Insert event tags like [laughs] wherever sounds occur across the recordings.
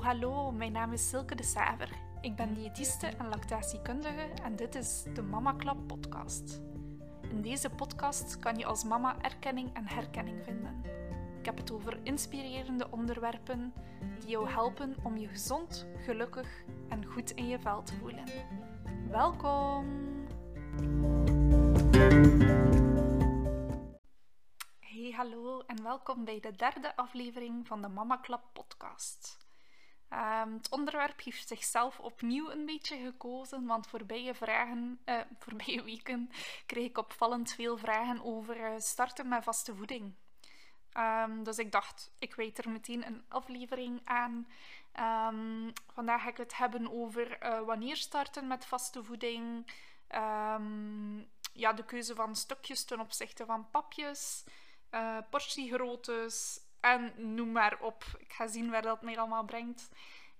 Hallo, mijn naam is Silke de Saver. Ik ben diëtiste en lactatiekundige en dit is de Mama Club podcast. In deze podcast kan je als mama erkenning en herkenning vinden. Ik heb het over inspirerende onderwerpen die jou helpen om je gezond, gelukkig en goed in je vel te voelen. Welkom! Hey, hallo en welkom bij de derde aflevering van de Mama Club podcast. Um, het onderwerp heeft zichzelf opnieuw een beetje gekozen, want voorbije, vragen, uh, [laughs] voorbije weken kreeg ik opvallend veel vragen over uh, starten met vaste voeding. Um, dus ik dacht, ik weet er meteen een aflevering aan. Um, vandaag ga ik het hebben over uh, wanneer starten met vaste voeding. ja, de keuze van stukjes ten opzichte van papjes, portiegroottes en noem maar op. Ik ga zien waar dat mij allemaal brengt.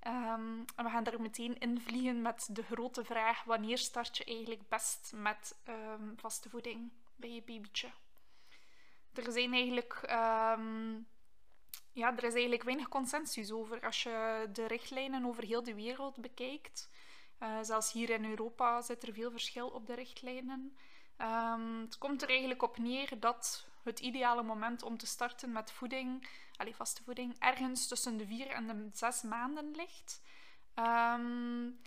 Um, en we gaan er meteen in vliegen met de grote vraag: wanneer start je eigenlijk best met um, vaste voeding bij je babytje? Er zijn eigenlijk. Um, ja, er is eigenlijk weinig consensus over als je de richtlijnen over heel de wereld bekijkt. Uh, zelfs hier in Europa zit er veel verschil op de richtlijnen. Het komt er eigenlijk op neer dat het ideale moment om te starten met voeding, vaste voeding, ergens tussen de vier en de zes maanden ligt. Um,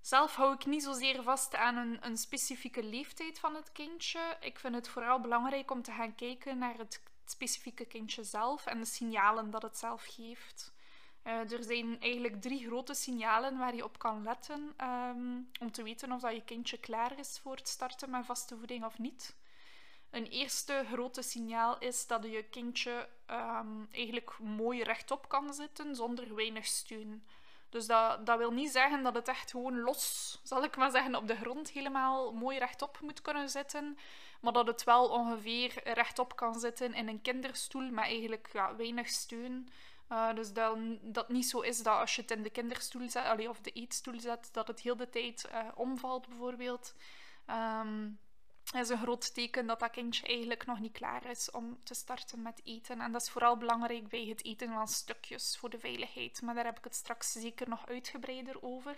zelf hou ik niet zozeer vast aan een, een, specifieke leeftijd van het kindje. Ik vind het vooral belangrijk om te gaan kijken naar het specifieke kindje zelf en de signalen dat het zelf geeft. Uh, er zijn eigenlijk drie grote signalen waar je op kan letten um, om te weten of dat je kindje klaar is voor het starten met vaste voeding of niet. Een eerste grote signaal is dat je kindje um, eigenlijk mooi rechtop kan zitten zonder weinig steun. Dus dat, dat wil niet zeggen dat het echt gewoon los, zal ik maar zeggen, op de grond helemaal mooi rechtop moet kunnen zitten. Maar dat het wel ongeveer rechtop kan zitten in een kinderstoel met eigenlijk weinig steun. Uh, dus dat, dat niet zo is dat als je het in de kinderstoel zet, allee, of de eetstoel zet, dat het heel de tijd uh, omvalt bijvoorbeeld. Um, is een groot teken dat dat kindje eigenlijk nog niet klaar is om te starten met eten. En dat is vooral belangrijk bij het eten van stukjes voor de veiligheid. Maar daar heb ik het straks zeker nog uitgebreider over.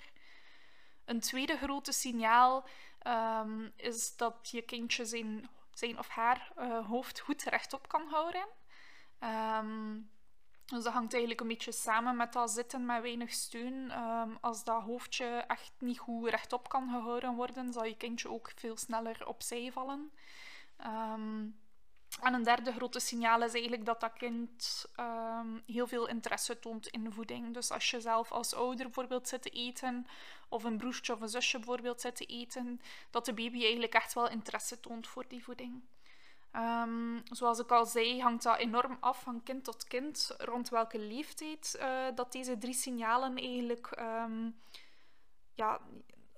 Een tweede grote signaal um, is dat je kindje zijn, zijn of haar uh, hoofd goed rechtop kan houden. Um, dus dat hangt eigenlijk een beetje samen met dat zitten met weinig steun. Um, als dat hoofdje echt niet goed rechtop kan gehouden worden, zal je kindje ook veel sneller opzij vallen. Um, en een derde grote signaal is eigenlijk dat dat kind um, heel veel interesse toont in voeding. Dus als je zelf als ouder bijvoorbeeld zit te eten, of een broertje of een zusje bijvoorbeeld zit te eten, dat de baby eigenlijk echt wel interesse toont voor die voeding. Um, zoals ik al zei, hangt dat enorm af van kind tot kind, rond welke leeftijd uh, dat deze drie signalen eigenlijk um, ja,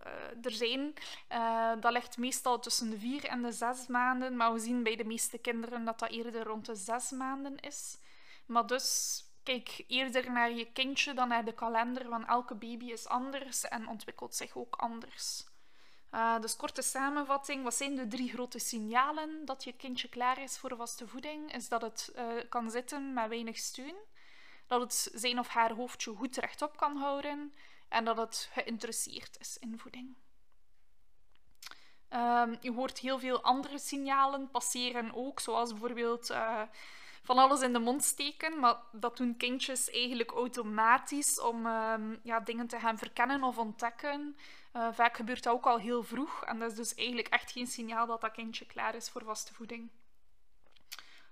uh, er zijn. Uh, dat ligt meestal tussen de vier en de zes maanden, maar we zien bij de meeste kinderen dat dat eerder rond de zes maanden is. Maar dus kijk eerder naar je kindje dan naar de kalender, want elke baby is anders en ontwikkelt zich ook anders. Uh, dus korte samenvatting, wat zijn de drie grote signalen dat je kindje klaar is voor vaste voeding? Is dat het uh, kan zitten met weinig steun, dat het zijn of haar hoofdje goed rechtop kan houden en dat het geïnteresseerd is in voeding. Um, je hoort heel veel andere signalen passeren ook, zoals bijvoorbeeld uh, van alles in de mond steken, maar dat doen kindjes eigenlijk automatisch om um, ja, dingen te gaan verkennen of ontdekken. Uh, vaak gebeurt dat ook al heel vroeg en dat is dus eigenlijk echt geen signaal dat dat kindje klaar is voor vaste voeding.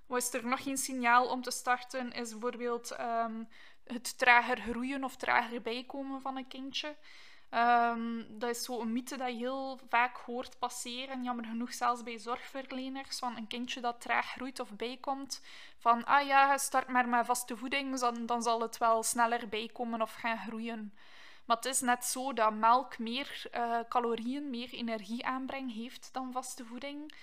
Wat is er nog geen signaal om te starten, is bijvoorbeeld um, het trager groeien of trager bijkomen van een kindje. Um, dat is zo'n mythe dat je heel vaak hoort passeren, jammer genoeg zelfs bij zorgverleners, van een kindje dat traag groeit of bijkomt. Van, ah ja, start maar met vaste voeding, dan, dan zal het wel sneller bijkomen of gaan groeien. Maar het is net zo dat melk meer uh, calorieën, meer energieaanbreng heeft dan vaste voeding.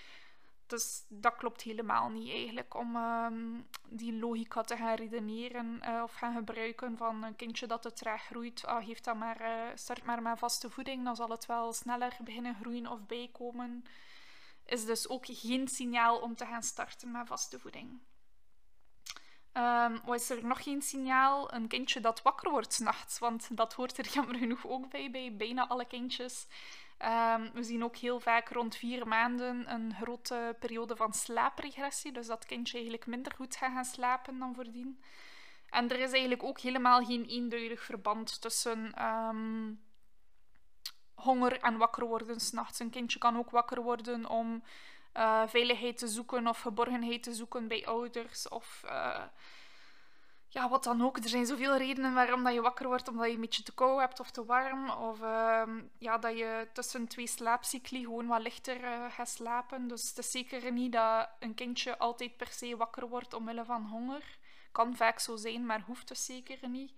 Dus dat klopt helemaal niet eigenlijk om um, die logica te gaan redeneren uh, of gaan gebruiken van een kindje dat te traag groeit. Ah, heeft dat maar, uh, start maar met vaste voeding, dan zal het wel sneller beginnen groeien of bijkomen. Is dus ook geen signaal om te gaan starten met vaste voeding. Um, wat is er nog geen signaal? Een kindje dat wakker wordt s'nachts. Want dat hoort er jammer genoeg ook bij, bij bijna alle kindjes. Um, we zien ook heel vaak rond vier maanden een grote periode van slaapregressie. Dus dat kindje eigenlijk minder goed gaat gaan slapen dan voordien. En er is eigenlijk ook helemaal geen eenduidig verband tussen um, honger en wakker worden s'nachts. Een kindje kan ook wakker worden om uh, veiligheid te zoeken of geborgenheid te zoeken bij ouders. Of uh, ja, wat dan ook. Er zijn zoveel redenen waarom dat je wakker wordt. Omdat je een beetje te kou hebt of te warm. Of uh, ja, dat je tussen twee slaapcycli gewoon wat lichter uh, gaat slapen. Dus het is zeker niet dat een kindje altijd per se wakker wordt omwille van honger. Kan vaak zo zijn, maar hoeft dus zeker niet.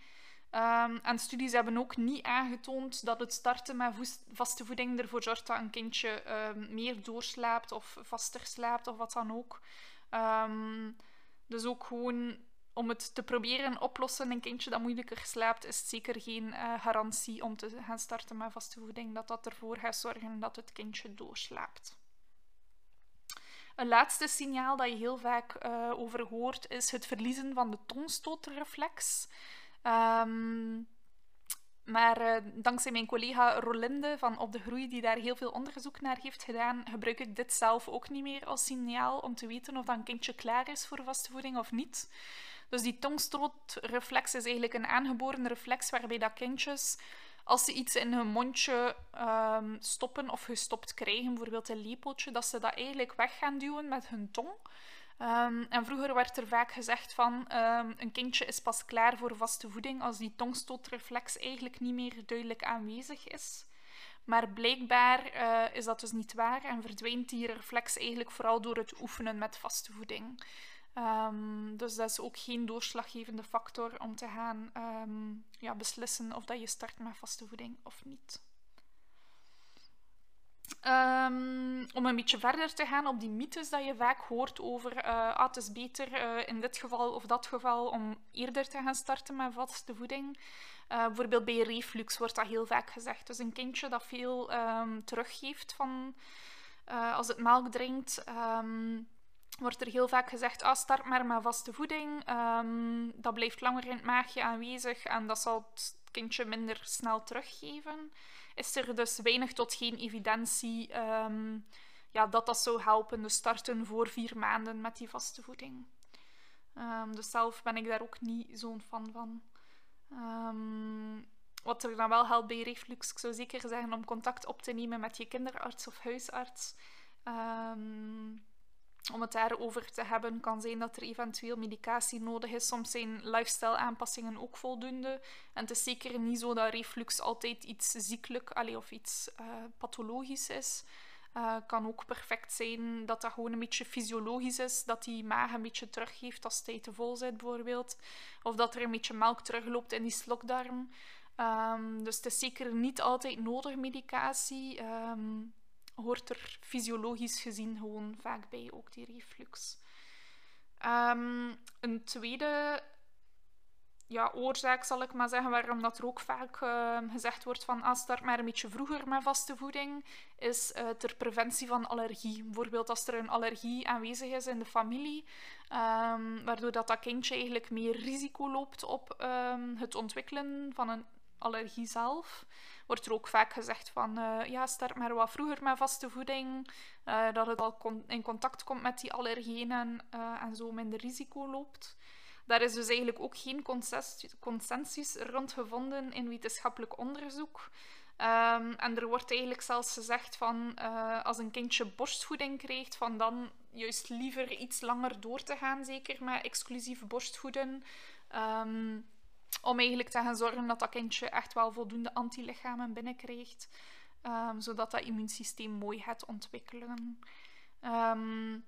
Um, en studies hebben ook niet aangetoond dat het starten met vaste voeding ervoor zorgt dat een kindje um, meer doorslaapt of vaster slaapt of wat dan ook. Um, dus ook gewoon om het te proberen oplossen, een kindje dat moeilijker slaapt, is zeker geen uh, garantie om te gaan starten met vaste voeding. Dat dat ervoor gaat zorgen dat het kindje doorslaapt. Een laatste signaal dat je heel vaak uh, over hoort is het verliezen van de tongstootreflex. Um, maar uh, dankzij mijn collega Rolinde van Op de Groei, die daar heel veel onderzoek naar heeft gedaan, gebruik ik dit zelf ook niet meer als signaal om te weten of dat kindje klaar is voor vaste voeding of niet. Dus die tongstrootreflex is eigenlijk een aangeboren reflex waarbij dat kindjes, als ze iets in hun mondje um, stoppen of gestopt krijgen, bijvoorbeeld een lepeltje, dat ze dat eigenlijk weg gaan duwen met hun tong. Um, en vroeger werd er vaak gezegd van um, een kindje is pas klaar voor vaste voeding als die tongstootreflex eigenlijk niet meer duidelijk aanwezig is. Maar blijkbaar uh, is dat dus niet waar en verdwijnt die reflex eigenlijk vooral door het oefenen met vaste voeding. Um, dus dat is ook geen doorslaggevende factor om te gaan ja, beslissen of dat je start met vaste voeding of niet. Um, om een beetje verder te gaan op die mythes dat je vaak hoort over uh, het is beter uh, in dit geval of dat geval om eerder te gaan starten met vaste voeding. Uh, bijvoorbeeld bij reflux wordt dat heel vaak gezegd. Dus een kindje dat veel um, teruggeeft van als het melk drinkt, um, wordt er heel vaak gezegd, ah, start maar met vaste voeding. dat blijft langer in het maagje aanwezig en dat zal het kindje minder snel teruggeven is er dus weinig tot geen evidentie um, ja, dat dat zou helpen. Dus starten voor vier maanden met die vaste voeding. Um, dus zelf ben ik daar ook niet zo'n fan van. Um, wat er dan wel helpt bij reflux, ik zou zeker zeggen om contact op te nemen met je kinderarts of huisarts. Um, om het daarover te hebben. kan zijn dat er eventueel medicatie nodig is. Soms zijn lifestyle-aanpassingen ook voldoende. En het is zeker niet zo dat reflux altijd iets ziekelijk allee, of iets uh, pathologisch is. Uh, kan ook perfect zijn dat dat gewoon een beetje fysiologisch is, dat die maag een beetje teruggeeft als het te vol zit bijvoorbeeld. Of dat er een beetje melk terugloopt in die slokdarm. Um, dus het is zeker niet altijd nodig medicatie. Um, hoort er fysiologisch gezien gewoon vaak bij, ook die reflux. Um, een tweede ja, oorzaak, zal ik maar zeggen, waarom dat er ook vaak uh, gezegd wordt van ah, start maar een beetje vroeger met vaste voeding, is uh, ter preventie van allergie. Bijvoorbeeld als er een allergie aanwezig is in de familie, um, waardoor dat, kindje eigenlijk meer risico loopt op het ontwikkelen van een allergie zelf wordt er ook vaak gezegd van uh, ja, start maar wat vroeger met vaste voeding, uh, dat het al in contact komt met die allergenen uh, en zo minder risico loopt. Daar is dus eigenlijk ook geen consensus rond gevonden in wetenschappelijk onderzoek. Um, en er wordt eigenlijk zelfs gezegd van als een kindje borstvoeding krijgt, van dan juist liever iets langer door te gaan, zeker met exclusief borstvoeden. Um, om eigenlijk te gaan zorgen dat dat kindje echt wel voldoende antilichamen binnenkrijgt. Um, zodat dat immuunsysteem mooi gaat ontwikkelen. Um,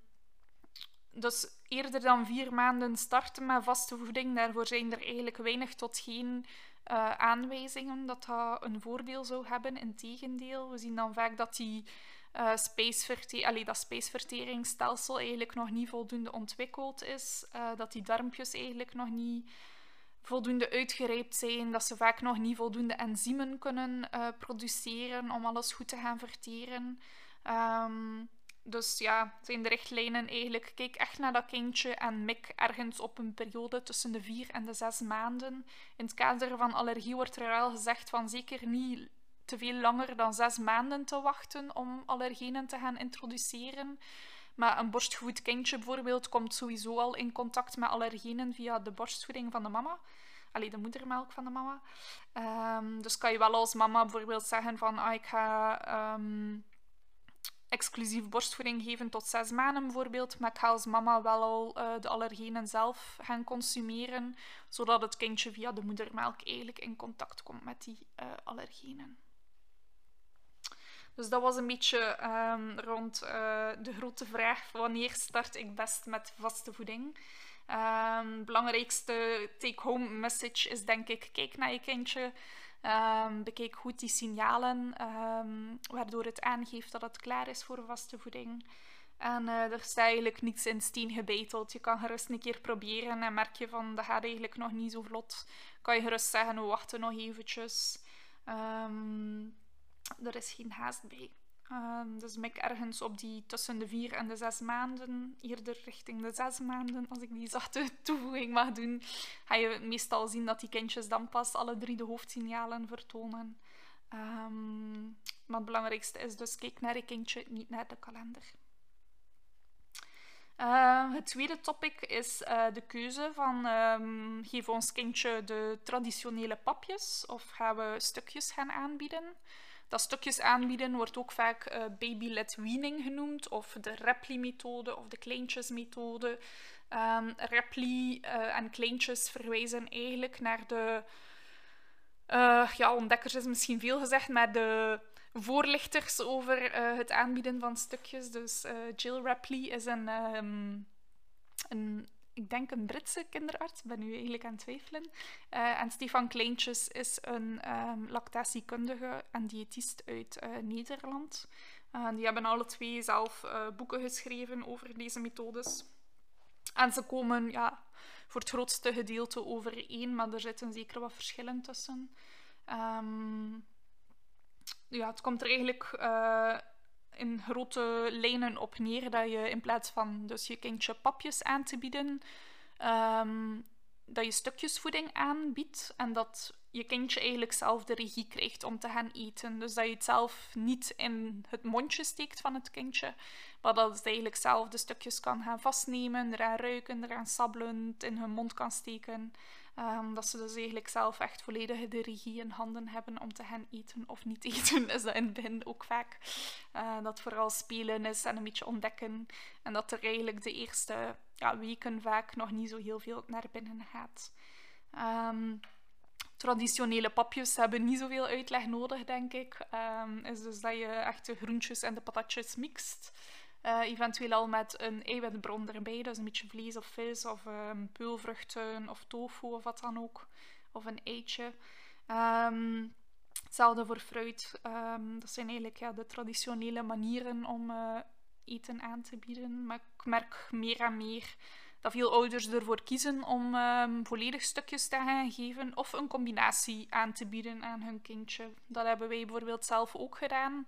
dus eerder dan vier maanden starten met vaste voeding, daarvoor zijn er eigenlijk weinig tot geen uh, aanwijzingen dat dat een voordeel zou hebben. Integendeel, we zien dan vaak dat die uh, spijsverte dat spijsverteringsstelsel eigenlijk nog niet voldoende ontwikkeld is. Uh, dat die darmpjes eigenlijk nog niet voldoende uitgerijpt zijn, dat ze vaak nog niet voldoende enzymen kunnen uh, produceren om alles goed te gaan verteren. Um, Dus ja, zijn de richtlijnen eigenlijk, kijk echt naar dat kindje en mik ergens op een periode tussen de vier en de zes maanden. In het kader van allergie wordt er wel gezegd van zeker niet te veel langer dan zes maanden te wachten om allergenen te gaan introduceren. Maar een borstgevoed kindje bijvoorbeeld komt sowieso al in contact met allergenen via de borstvoeding van de mama. Allee, de moedermelk van de mama. Um, dus kan je wel als mama bijvoorbeeld zeggen van ah, ik ga um, exclusief borstvoeding geven tot zes maanden bijvoorbeeld. Maar ik ga als mama wel al uh, de allergenen zelf gaan consumeren. Zodat het kindje via de moedermelk eigenlijk in contact komt met die uh, allergenen. Dus dat was een beetje um, rond uh, de grote vraag: wanneer start ik best met vaste voeding? Um, belangrijkste take-home message is denk ik: kijk naar je kindje. Um, bekijk goed die signalen, waardoor het aangeeft dat het klaar is voor vaste voeding. En uh, er is eigenlijk niets in steen gebeteld. Je kan gerust een keer proberen en merk je van dat gaat eigenlijk nog niet zo vlot. Kan je gerust zeggen, we wachten nog eventjes. Um, er is geen haast bij. Um, dus ik ergens op die tussen de vier en de zes maanden, eerder richting de zes maanden, als ik die zachte [laughs] toevoeging mag doen, ga je meestal zien dat die kindjes dan pas alle drie de hoofdsignalen vertonen. Um, maar het belangrijkste is dus kijk naar je kindje, niet naar de kalender. Uh, het tweede topic is uh, de keuze van we ons kindje de traditionele papjes of gaan we stukjes gaan aanbieden. Dat stukjes aanbieden wordt ook vaak uh, baby-led weaning genoemd, of de Repli-methode of de kleintjesmethode. Um, ehm, Repli uh, en kleintjes verwijzen eigenlijk naar de. Uh, ja, ontdekkers is misschien veel gezegd, maar de voorlichters over het aanbieden van stukjes. Dus Jill Rapley is een, um, een ik denk een Britse kinderarts, ben nu eigenlijk aan het twijfelen. Uh, en Stefan Kleintjes is een um, lactatiekundige en diëtist uit uh, Nederland. Uh, die hebben alle twee zelf boeken geschreven over deze methodes. En ze komen ja, voor het grootste gedeelte overeen, maar er zitten zeker wat verschillen tussen. Um, ja, het komt er eigenlijk in grote lijnen op neer dat je in plaats van dus je kindje papjes aan te bieden, ehm, dat je stukjes voeding aanbiedt en dat je kindje eigenlijk zelf de regie krijgt om te gaan eten. Dus dat je het zelf niet in het mondje steekt van het kindje, maar dat het eigenlijk zelf de stukjes kan gaan vastnemen, eraan ruiken, eraan sabbelen, in hun mond kan steken. Um, dat ze dus eigenlijk zelf echt volledig de regie in handen hebben om te gaan eten of niet [laughs] eten. Is dat in het begin ook vaak. Uh, dat vooral spelen is en een beetje ontdekken. En dat er eigenlijk de eerste ja, weken vaak nog niet zo heel veel naar binnen gaat. Um, traditionele papjes hebben niet zoveel uitleg nodig, denk ik. Um, is dus dat je echt de groentjes en de patatjes mixt. Uh, eventueel al met een eiwitbron erbij, dus een beetje vlees of vis of um, peulvruchten of tofu of wat dan ook. Of een eitje. Um, hetzelfde voor fruit. Um, dat zijn eigenlijk ja, de traditionele manieren om uh, eten aan te bieden. Maar ik merk meer en meer dat veel ouders ervoor kiezen om volledig stukjes te gaan geven of een combinatie aan te bieden aan hun kindje. Dat hebben wij bijvoorbeeld zelf ook gedaan.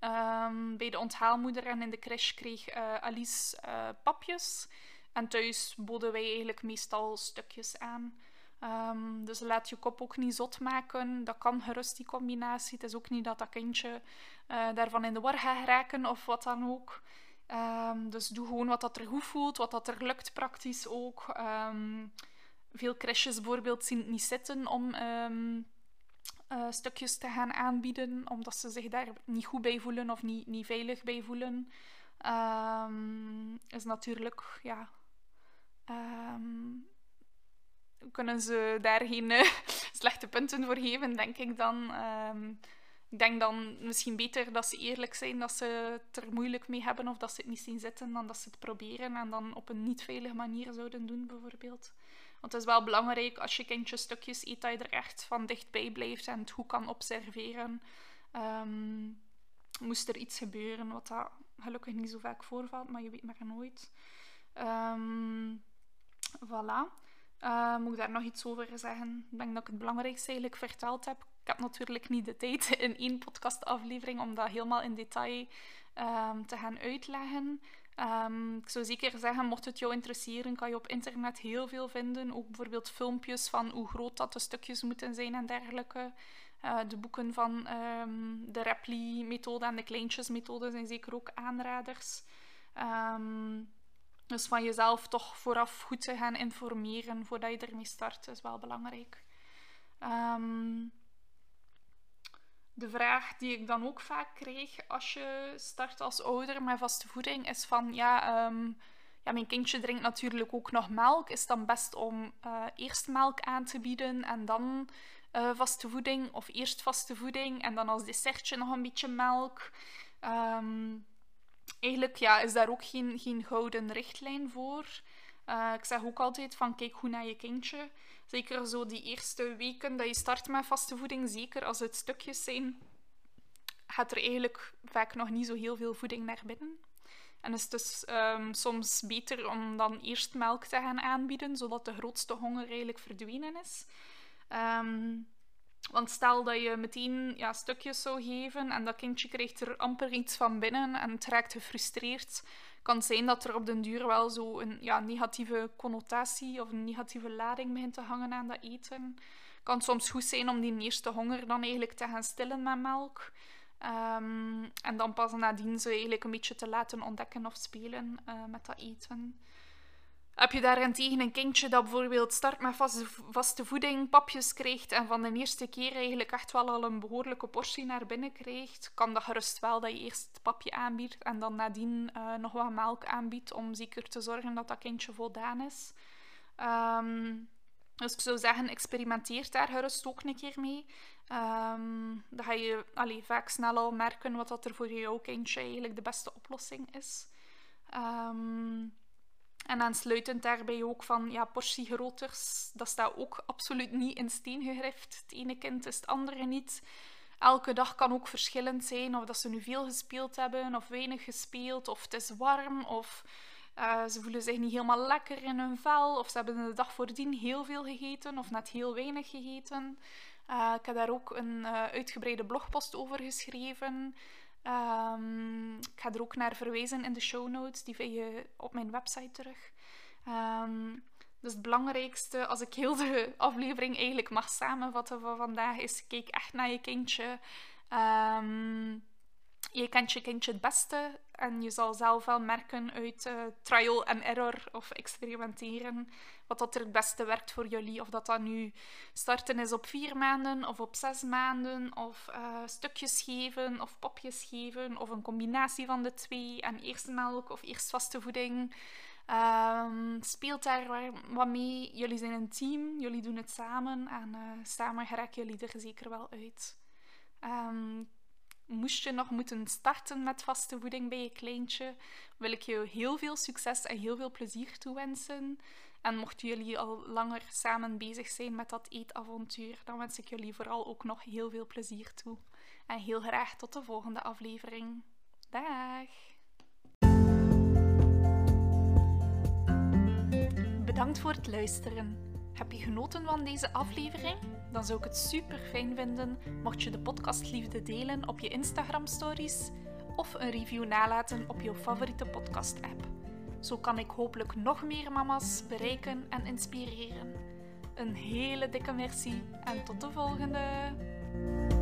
Um, bij de onthaalmoeder en in de crash kreeg uh, Alice uh, papjes. En thuis boden wij eigenlijk meestal stukjes aan. Um, dus laat je kop ook niet zot maken. Dat kan gerust, die combinatie. Het is ook niet dat dat kindje uh, daarvan in de war gaat raken of wat dan ook. Um, dus doe gewoon wat dat er goed voelt, wat dat er lukt praktisch ook. veel crashes bijvoorbeeld zien het niet zitten om uh, stukjes te gaan aanbieden, omdat ze zich daar niet goed bij voelen of niet, niet veilig bij voelen. Um, is natuurlijk, ja. Um, kunnen ze daar geen uh, [laughs] slechte punten voor geven, denk ik dan. Um, ik denk dan misschien beter dat ze eerlijk zijn dat ze het er moeilijk mee hebben of dat ze het niet zien zitten, dan dat ze het proberen en dan op een niet veilige manier zouden doen, bijvoorbeeld. Want het is wel belangrijk als je kindje stukjes eet, dat je er echt van dichtbij blijft en het goed kan observeren. Um, moest er iets gebeuren, wat dat gelukkig niet zo vaak voorvalt, maar je weet maar nooit. Um, voilà. Uh, moet ik daar nog iets over zeggen? Ik denk dat ik het belangrijkste eigenlijk verteld heb. Ik heb natuurlijk niet de tijd [laughs] in één podcastaflevering om dat helemaal in detail ehm, te gaan uitleggen. Um, ik zou zeker zeggen, mocht het jou interesseren, kan je op internet heel veel vinden. Ook bijvoorbeeld filmpjes van hoe groot dat de stukjes moeten zijn en dergelijke. Uh, de boeken van um, de Repli-methode en de kleintjes-methode zijn zeker ook aanraders. Um, dus van jezelf toch vooraf goed te gaan informeren voordat je ermee start, is wel belangrijk. Um, de vraag die ik dan ook vaak kreeg als je start als ouder met vaste voeding is van ja, um, ja mijn kindje drinkt natuurlijk ook nog melk. Is het dan best om uh, eerst melk aan te bieden en dan uh, vaste voeding of eerst vaste voeding en dan als dessertje nog een beetje melk? Um, eigenlijk ja, is daar ook geen, geen gouden richtlijn voor. Uh, ik zeg ook altijd van kijk goed naar je kindje. Zeker zo die eerste weken dat je start met vaste voeding, zeker als het stukjes zijn, gaat er eigenlijk vaak nog niet zo heel veel voeding naar binnen. En is het dus um, soms beter om dan eerst melk te gaan aanbieden, zodat de grootste honger eigenlijk verdwenen is. Um, want stel dat je meteen ja, stukjes zou geven en dat kindje krijgt er amper iets van binnen en het raakt gefrustreerd, kan zijn dat er op den duur wel zo een ja, negatieve connotatie of een negatieve lading begint te hangen aan dat eten. Kan soms goed zijn om die eerste honger dan eigenlijk te gaan stillen met melk. Um, en dan pas nadien ze eigenlijk een beetje te laten ontdekken of spelen uh, met dat eten. Heb je daarentegen een kindje dat bijvoorbeeld start met vaste, voeding, papjes krijgt en van de eerste keer eigenlijk echt wel al een behoorlijke portie naar binnen krijgt, kan dat gerust wel dat je eerst het papje aanbiedt en dan nadien uh, nog wat melk aanbiedt om zeker te zorgen dat dat kindje voldaan is. Um, dus ik zou zeggen, experimenteer daar gerust ook een keer mee. Um, dan ga je allee, vaak snel al merken wat dat er voor jouw kindje eigenlijk de beste oplossing is. Um, en aansluitend daarbij ook van ja, portiegrooters. Dat staat ook absoluut niet in steen gegrift. Het ene kind is het andere niet. Elke dag kan ook verschillend zijn. Of dat ze nu veel gespeeld hebben of weinig gespeeld. Of het is warm. Of uh, ze voelen zich niet helemaal lekker in hun vel. Of ze hebben de dag voordien heel veel gegeten of net heel weinig gegeten. Uh, ik heb daar ook een uh, uitgebreide blogpost over geschreven. Um, ik ga er ook naar verwijzen in de show notes. Die vind je op mijn website terug. Um, dus het belangrijkste, als ik heel de aflevering eigenlijk mag samenvatten van vandaag, is kijk echt naar je kindje. Um, je kent je kindje het beste en je zal zelf wel merken uit uh, trial and error of experimenteren wat dat er het beste werkt voor jullie. Of dat dat nu starten is op vier maanden of op zes maanden, of uh, stukjes geven of popjes geven, of een combinatie van de twee en eerst melk of eerst vaste voeding. Um, speelt daar wat mee. Jullie zijn een team, jullie doen het samen en uh, samen geraken jullie er zeker wel uit. Um, moest je nog moeten starten met vaste voeding bij je kleintje, wil ik je heel veel succes en heel veel plezier toewensen. En mochten jullie al langer samen bezig zijn met dat eetavontuur, dan wens ik jullie vooral ook nog heel veel plezier toe. En heel graag tot de volgende aflevering. Dag! Bedankt voor het luisteren. Heb je genoten van deze aflevering? Dan zou ik het super fijn vinden mocht je de podcast Liefde delen op je Instagram stories of een review nalaten op je favoriete podcast app. Zo kan ik hopelijk nog meer mama's bereiken en inspireren. Een hele dikke merci en tot de volgende!